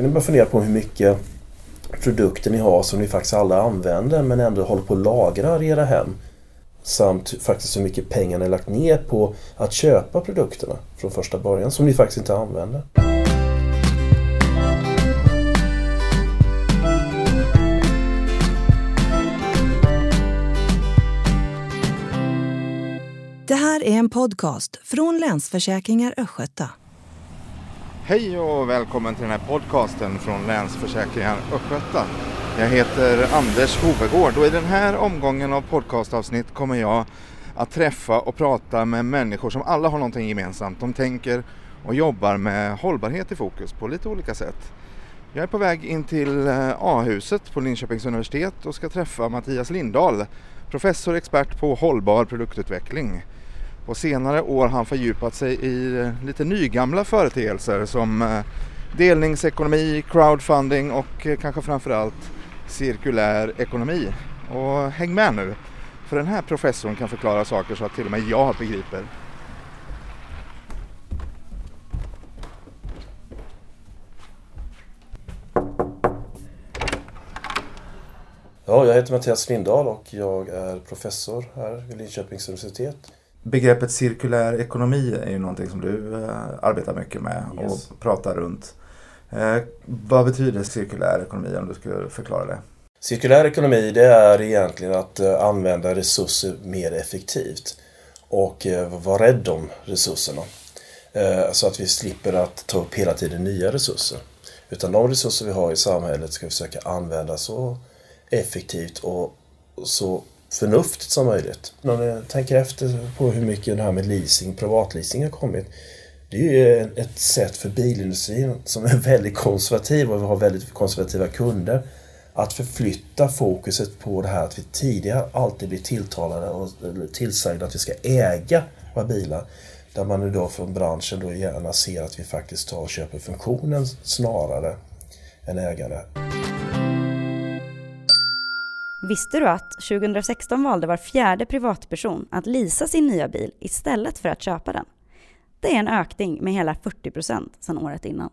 Kan ni bara fundera på hur mycket produkter ni har som ni faktiskt aldrig använder men ändå håller på att lagra i era hem. Samt faktiskt hur mycket pengar ni lagt ner på att köpa produkterna från första början som ni faktiskt inte använder. Det här är en podcast från Länsförsäkringar Östgöta. Hej och välkommen till den här podcasten från Länsförsäkringar Östgöta. Jag heter Anders Hovegård och i den här omgången av podcastavsnitt kommer jag att träffa och prata med människor som alla har någonting gemensamt. De tänker och jobbar med hållbarhet i fokus på lite olika sätt. Jag är på väg in till eh, A-huset på Linköpings universitet och ska träffa Mattias Lindahl, professor och expert på hållbar produktutveckling. På senare år har han fördjupat sig i eh, lite nygamla företeelser som eh, delningsekonomi, crowdfunding och eh, kanske framförallt cirkulär ekonomi. Och häng med nu, för den här professorn kan förklara saker så att till och med jag begriper. Ja, jag heter Mattias Lindahl och jag är professor här vid Linköpings universitet. Begreppet cirkulär ekonomi är ju någonting som du eh, arbetar mycket med Yes. och pratar runt. Eh, vad betyder cirkulär ekonomi om du skulle förklara det? Cirkulär ekonomi det är egentligen att eh, använda resurser mer effektivt och vara rädd om resurserna. Så att vi slipper att ta upp hela tiden nya resurser. Utan de resurser vi har i samhället ska vi försöka använda så effektivt och så förnuftigt som möjligt. När jag tänker efter på hur mycket det här med leasing, privatleasing har kommit. Det är ju ett sätt för bilindustrin som är väldigt konservativ och har väldigt konservativa kunder att förflytta fokuset på det här att vi tidigare alltid blir tilltalade och tillsagda att vi ska äga våra bilar. Där man nu då från branschen då gärna ser att vi faktiskt tar och köper funktionen snarare än ägare. Visste du att 2016 valde var fjärde privatperson att leasa sin nya bil istället för att köpa den? Det är en ökning med hela 40 procent sedan året innan.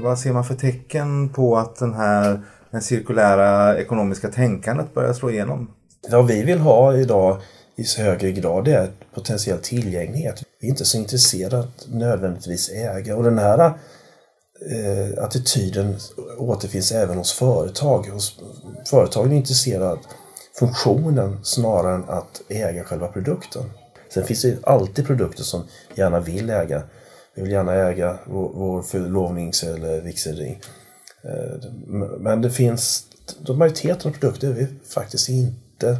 Vad ser man för tecken på att den här den cirkulära ekonomiska tänkandet börjar slå igenom? Vad vi vill ha idag i så högre grad är potentiell tillgänglighet. Vi är inte så intresserade att nödvändigtvis äga. Och den här eh, attityden återfinns även hos företag. Hos, företagen är intresserade av funktionen snarare än att äga själva produkten. Sen finns det ju alltid produkter som gärna vill äga. Vi vill gärna äga vår, vår förlovnings eller vigselring. Eh, men det finns, de majoriteten av produkter är vi faktiskt inte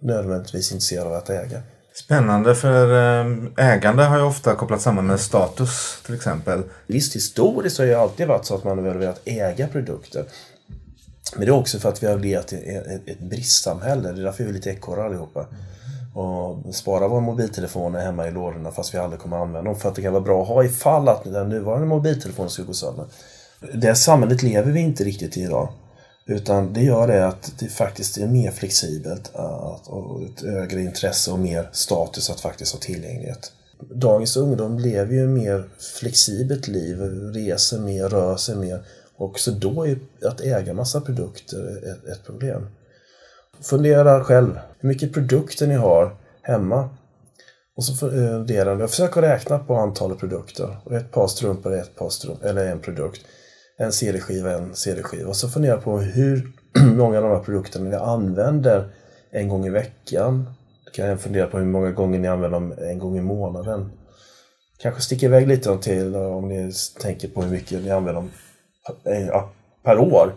nödvändigtvis intresserade av att äga. Spännande för eh, ägande har ju ofta kopplats samman med status till exempel. Visst, historiskt har det ju alltid varit så att man har velat äga produkter. Men det är också för att vi har levt i ett, ett bristsamhälle. Det är därför vi är lite ekorrar allihopa. Och spara våra mobiltelefoner hemma i lådorna fast vi aldrig kommer använda dem. För att det kan vara bra att ha ifall att den nuvarande mobiltelefonen skulle gå sönder. Det samhället lever vi inte riktigt i idag. Utan det gör det att det faktiskt är mer flexibelt att, och ett högre intresse och mer status att faktiskt ha tillgänglighet. Dagens ungdom lever ju mer flexibelt liv, reser mer, rör sig mer. Och så då är att äga massa produkter ett, ett problem. Fundera själv, hur mycket produkter ni har hemma. Och så funderar ni, försök att räkna på antalet produkter. Och ett par strumpor är ett par strumpor, eller en produkt. En CD-skiva, en CD-skiva. Och så fundera på hur många av de här produkterna ni använder en gång i veckan. Då kan jag fundera på hur många gånger ni använder dem en gång i månaden. Kanske sticka iväg lite till eh, om ni tänker på hur mycket ni använder dem eh, per år.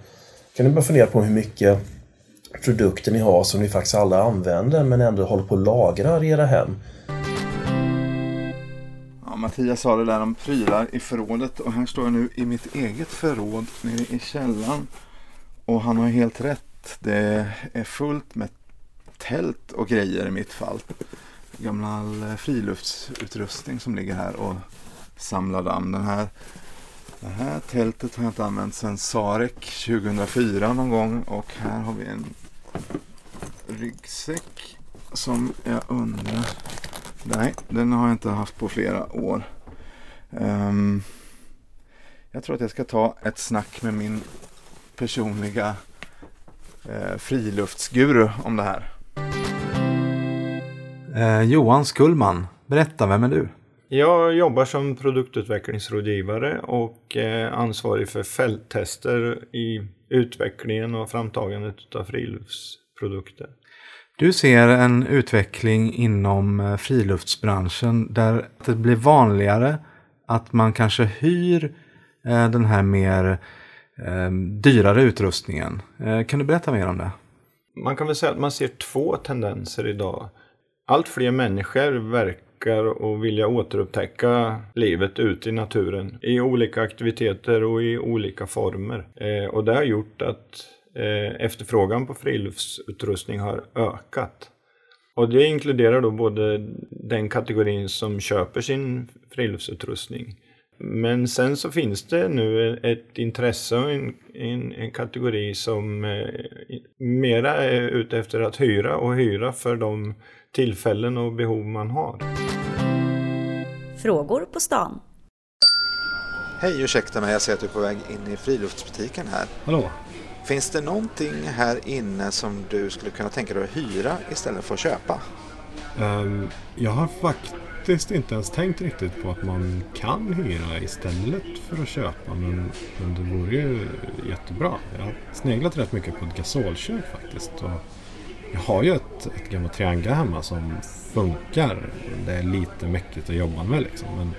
Kan ni bara fundera på hur mycket produkter ni har som ni faktiskt aldrig använder men ändå håller på att lagra i era hem. Mattias sa det där om prylar i förrådet och här står jag nu i mitt eget förråd nere i källaren. Och han har helt rätt. Det är fullt med tält och grejer i mitt fall. Gammal eh, friluftsutrustning som ligger här och samlar damm. Den här, det här tältet har jag inte använt sedan Sarek 2004 någon gång. Och här har vi en ryggsäck som jag undrar Nej, den har jag inte haft på flera år. Ehm, Jag tror att jag ska ta ett snack med min personliga eh, friluftsguru om det här. Eh, Johan Skullman, berätta, vem är du? Jag jobbar som produktutvecklingsrådgivare och eh, ansvarig för fälttester i utvecklingen och framtagandet av friluftsprodukter. Du ser en utveckling inom eh, friluftsbranschen där det blir vanligare att man kanske hyr eh, den här mer ehm, dyrare utrustningen. Eh, kan du berätta mer om det? Man kan väl säga att man ser två tendenser idag. Allt fler människor verkar och vilja återupptäcka livet ute i naturen i olika aktiviteter och i olika former. Och det har gjort att eh, efterfrågan på friluftsutrustning har ökat. Och det inkluderar då både den kategorin som köper sin friluftsutrustning men sen så finns det nu ett intresse och en, en, en kategori som eh, mera är ute efter att hyra och hyra för de tillfällen och behov man har. Frågor på stan. Hej, ursäkta mig, jag ser att du är på väg in i friluftsbutiken här. Hallå? Finns det någonting här inne som du skulle kunna tänka dig att hyra istället för att köpa? Um, jag har faktiskt inte ens tänkt riktigt på att man kan hyra istället för att köpa. Men, men det vore ju jättebra. Jag har sneglat rätt mycket på ett gasolkök faktiskt. Och jag har ju ett, ett gammalt Trianga hemma som funkar. Det är lite mäckigt att jobba med liksom. Men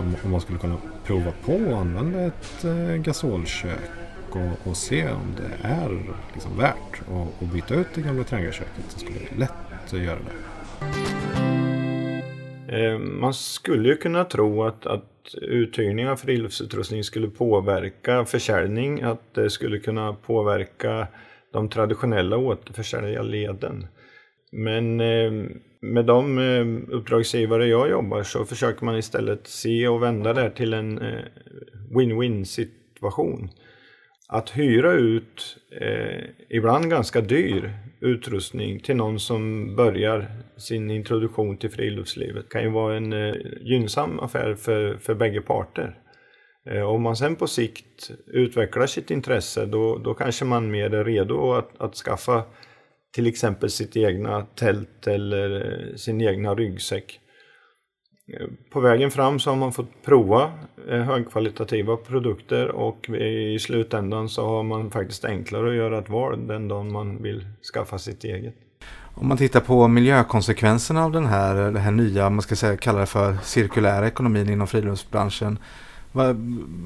om, om man skulle kunna prova på att använda ett eh, gasolkök och, och, se om det är liksom värt att, att byta ut det gamla Trianga-köket så skulle det lätt att göra det. Eh, man skulle ju kunna tro att, att uthyrning av friluftsutrustning skulle påverka försäljning, att det skulle kunna påverka de traditionella återförsäljarleden. Men eh, med de eh, uppdragsgivare jag jobbar så försöker man istället se och vända det till en win-win situation. Att hyra ut eh, ibland ganska dyr utrustning till någon som börjar sin introduktion till friluftslivet kan ju vara en eh, gynnsam affär för, för bägge parter. Eh, om man sen på sikt utvecklar sitt intresse då, då kanske man mer är redo att, att skaffa till exempel sitt egna tält eller eh, sin egna ryggsäck. På vägen fram så har man fått prova eh, högkvalitativa produkter och i slutändan så har man faktiskt enklare att göra ett val den dagen man vill skaffa sitt eget. Om man tittar på miljökonsekvenserna av den här, den här nya, man ska säga, kalla det för cirkulära ekonomin inom friluftsbranschen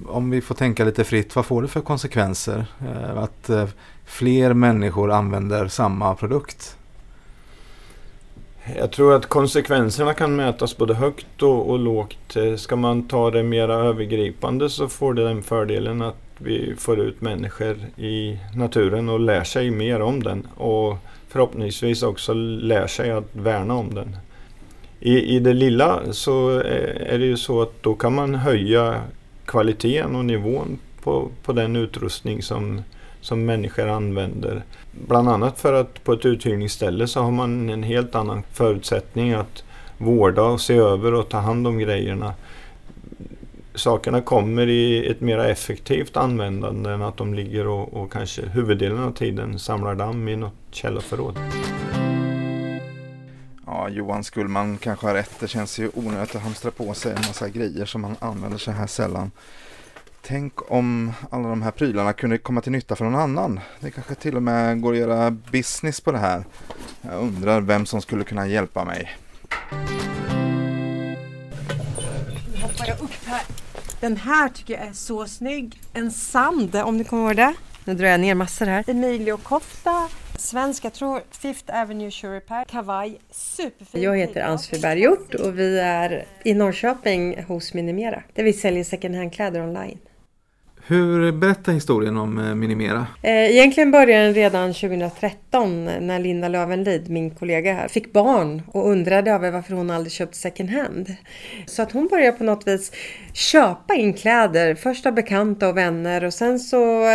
om vi får tänka lite fritt, vad får det för konsekvenser? Eh, att eh, fler människor använder samma produkt? Jag tror att konsekvenserna kan mätas både högt och, och lågt. Eh, ska man ta det mera övergripande så får det den fördelen att vi får ut människor i naturen och lär sig mer om den. Och förhoppningsvis också lär sig att värna om den. I, I det lilla så eh, är det ju så att då kan man höja kvaliteten och nivån på, på den utrustning som, som människor använder. Bland annat för att på ett uthyrningsställe så har man en helt annan förutsättning att vårda och se över och ta hand om grejerna. Sakerna kommer i ett mer effektivt användande än att de ligger och, och kanske huvuddelen av tiden samlar damm i något källarförråd. Ja, Johan Skullman kanske har rätt. Det känns ju onödigt att hamstra på sig en massa grejer som man använder så här sällan. Tänk om alla de här prylarna kunde komma till nytta för någon annan. Det kanske till och med går att göra business på det här. Jag undrar vem som skulle kunna hjälpa mig. Nu hoppar jag upp här. Den här tycker jag är så snygg. En sand, om ni kommer ihåg det. Nu drar jag ner massor här. Emilio-kofta Svensk, jag tror Fifth Avenue Shoe Repair. Kavaj, superfin. Jag heter Ansfi Berghjort och vi är i Norrköping hos Minimera där vi säljer second hand-kläder online. Hur berättar historien om eh, Minimera? Eh, egentligen började den redan 2013 när Linda Lövenlid, min kollega här, fick barn och undrade över varför hon aldrig köpt second hand. Så att hon började på något vis köpa in kläder, först av bekanta och vänner och sen så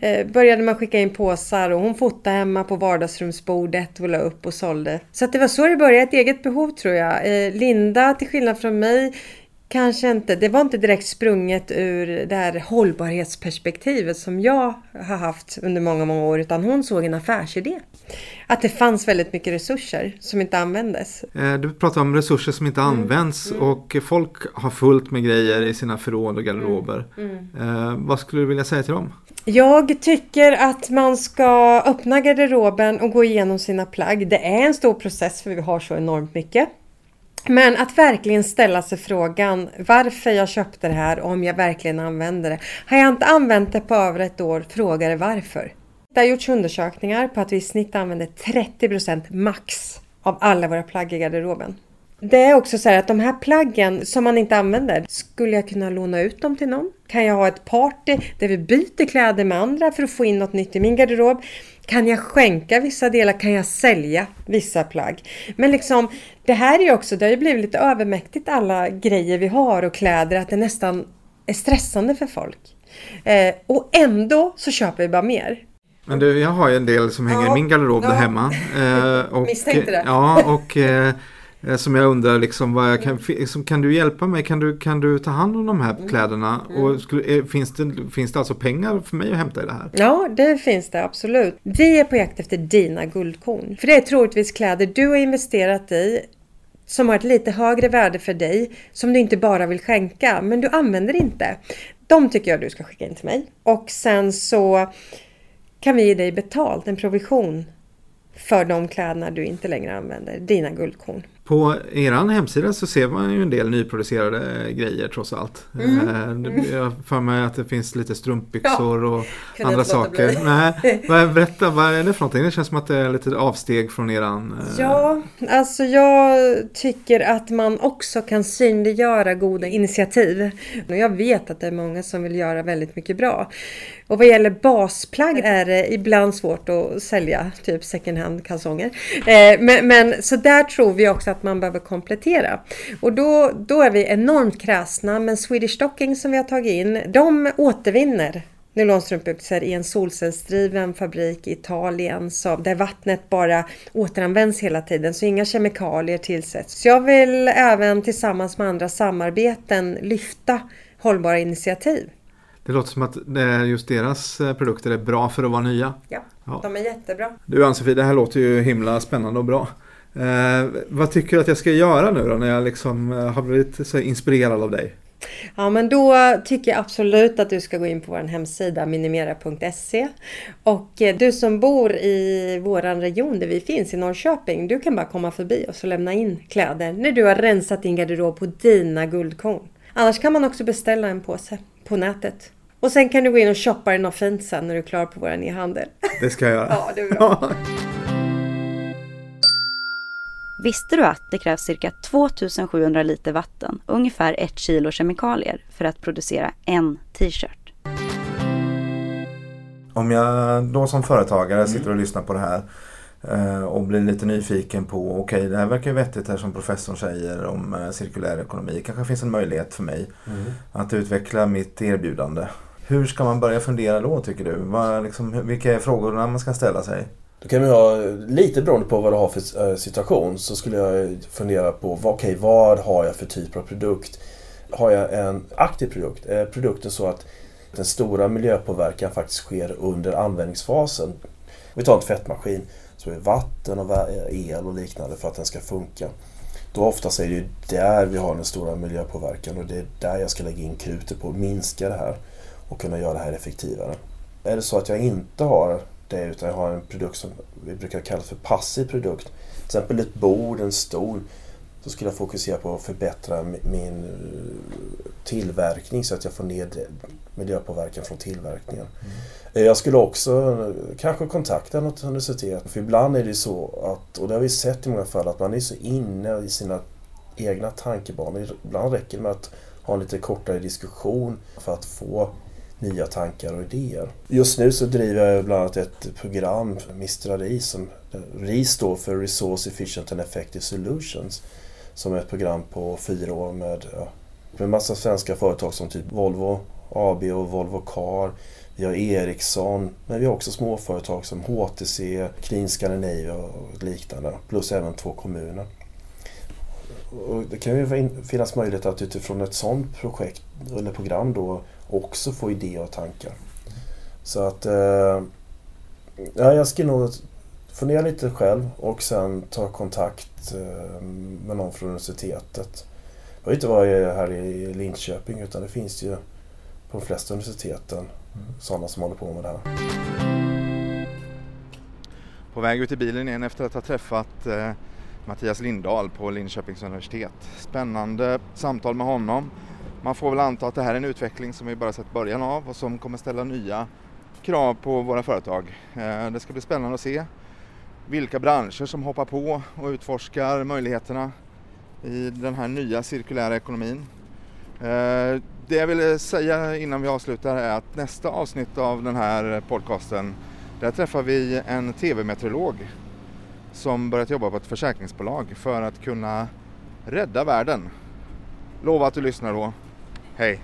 eh, började man skicka in påsar och hon fotade hemma på vardagsrumsbordet och la upp och sålde. Så att det var så det började, ett eget behov tror jag. Linda, till skillnad från mig, kanske inte, det var inte direkt sprunget ur det här hållbarhetsperspektivet som jag har haft under många, många år, utan hon såg en affärsidé. Att det fanns väldigt mycket resurser som inte användes. Eh, Du pratar om resurser som inte används och folk har fullt med grejer i sina förråd och garderober. Eh, vad skulle du vilja säga till dem? Jag tycker att man ska öppna garderoben och gå igenom sina plagg. Det är en stor process för vi har så enormt mycket. Men att verkligen ställa sig frågan varför jag köpte det här och om jag verkligen använder det. Har jag inte använt det på över ett år, fråga det varför. Det har gjorts undersökningar på att vi i snitt använder 30% max av alla våra plagg i garderoben. Det är också så här att de här plaggen som man inte använder, skulle jag kunna låna ut dem till någon? Kan jag ha ett party där vi byter kläder med andra för att få in något nytt i min garderob? Kan jag skänka vissa delar? Kan jag sälja vissa plagg? Men liksom, det här är ju också, det har ju blivit lite övermäktigt alla grejer vi har och kläder att det nästan är stressande för folk. Eh, och ändå så köper vi bara mer. Men du, jag har ju en del som hänger Ja, i min garderob där ja. hemma. Eh, och, Misstänkte det. Ja, och eh, som jag undrar liksom, vad jag kan, liksom, kan du hjälpa mig? Kan du, kan du ta hand om de här Mm. kläderna? Och skulle, eh, finns, det, finns det alltså pengar för mig att hämta i det här? Ja, det finns det absolut. Vi är på jakt efter dina guldkorn. För det är troligtvis kläder du har investerat i som har ett lite högre värde för dig, som du inte bara vill skänka, men du använder inte. De tycker jag du ska skicka in till mig. Och sen så kan vi ge dig betalt, en provision, för de kläderna du inte längre använder, dina guldkorn. På er hemsida så ser man ju en del nyproducerade grejer trots allt. Mm. Eh, Jag har för mig att det finns lite strumpbyxor och kunde andra saker. Nej, berätta, vad är det för någonting? Det känns som att det är lite avsteg från eran... eh, Ja, alltså jag tycker att man också kan synliggöra goda initiativ. Och jag vet att det är många som vill göra väldigt mycket bra. Och vad gäller basplagg är det ibland svårt att sälja typ second hand kalsonger. Eh, men, men så där tror vi också att man behöver komplettera. Och då, då är vi enormt kräsna. Men Swedish Stocking som vi har tagit in, de återvinner nylonstrumpbyxor i en solcellsdriven fabrik i Italien så, där vattnet bara återanvänds hela tiden så inga kemikalier tillsätts. Så jag vill även tillsammans med andra samarbeten lyfta hållbara initiativ. Det låter som att det- just deras eh, produkter är bra för att vara nya. Ja, Ja. de är jättebra. Du Ann-Sofie, det här låter ju himla spännande och bra. Eh, vad tycker du att jag ska göra nu då när jag liksom eh, har blivit så inspirerad av dig? Ja men då tycker jag absolut att du ska gå in på vår hemsida minimera.se och eh, du som bor i våran region där vi finns i Norrköping, du kan bara komma förbi och lämna in kläder när du har rensat din garderob på dina guldkorn. Annars kan man också beställa en påse på nätet. Och sen kan du gå in och shoppa dig något fint sen när du är klar på vår e-handel. Det ska jag göra. Ja, det är bra. Visste du att det krävs cirka 2700 liter vatten, ungefär ett kilo kemikalier, för att producera en t-shirt? Om jag då som företagare sitter och lyssnar på det här eh, och blir lite nyfiken på, okej det här verkar ju vettigt här som professorn säger om eh, cirkulär ekonomi. kanske finns en möjlighet för mig att utveckla mitt erbjudande. Hur ska man börja fundera då tycker du? Vad, liksom, vilka är frågorna man ska ställa sig? Då kan man ha, lite beroende på vad du har för eh, situation, så skulle jag fundera på vad, vad har jag för typ av produkt? Har jag en aktiv produkt? Är produkten så att den stora miljöpåverkan faktiskt sker under användningsfasen? Vi tar en tvättmaskin, så är det vatten och el och liknande för att den ska funka. Då oftast är det ju där vi har den stora miljöpåverkan och det är där jag ska lägga in krutet på att minska det här och kunna göra det här effektivare. Är det så att jag inte har det utan jag har en produkt som vi brukar kalla för passiv produkt. Till exempel ett bord, en stol. Så skulle jag fokusera på att förbättra mi- min eh, tillverkning så att jag får ner miljöpåverkan från tillverkningen. Eh, Jag skulle också eh, kanske kontakta något universitet. För ibland är det så att, och det har vi sett i många fall, att man är så inne i sina egna tankebanor. Ibland räcker det med att ha en lite kortare diskussion för att få nya tankar och idéer. Just nu så driver jag bland annat ett program, Mistra RIS, som RIS står för Resource Efficient and Effective Solutions, som är ett program på fyra år med, ja, med massa svenska företag som typ Volvo AB och Volvo Car. Vi har Ericsson, men vi har också småföretag som HTC, Clean Scandinavia och liknande, plus även två kommuner. och det kan ju finnas möjlighet att utifrån ett sådant projekt eller program då också få idéer och tankar. Så att eh, ja, jag ska nog fundera lite själv och sen ta kontakt eh, med någon från universitetet. Jag behöver inte vara här i Linköping utan det finns ju på de flesta universiteten sådana som håller på med det här. På väg ut i bilen igen efter att ha träffat eh, Mattias Lindahl på Linköpings universitet. Spännande samtal med honom. Man får väl anta att det här är en utveckling som vi bara sett början av och som kommer ställa nya krav på våra företag. Eh, det ska bli spännande att se vilka branscher som hoppar på och utforskar möjligheterna i den här nya cirkulära ekonomin. Eh, det jag ville säga innan vi avslutar är att nästa avsnitt av den här podcasten där träffar vi en tv-meteorolog som börjat jobba på ett försäkringsbolag för att kunna rädda världen. Lova att du lyssnar då. Hej!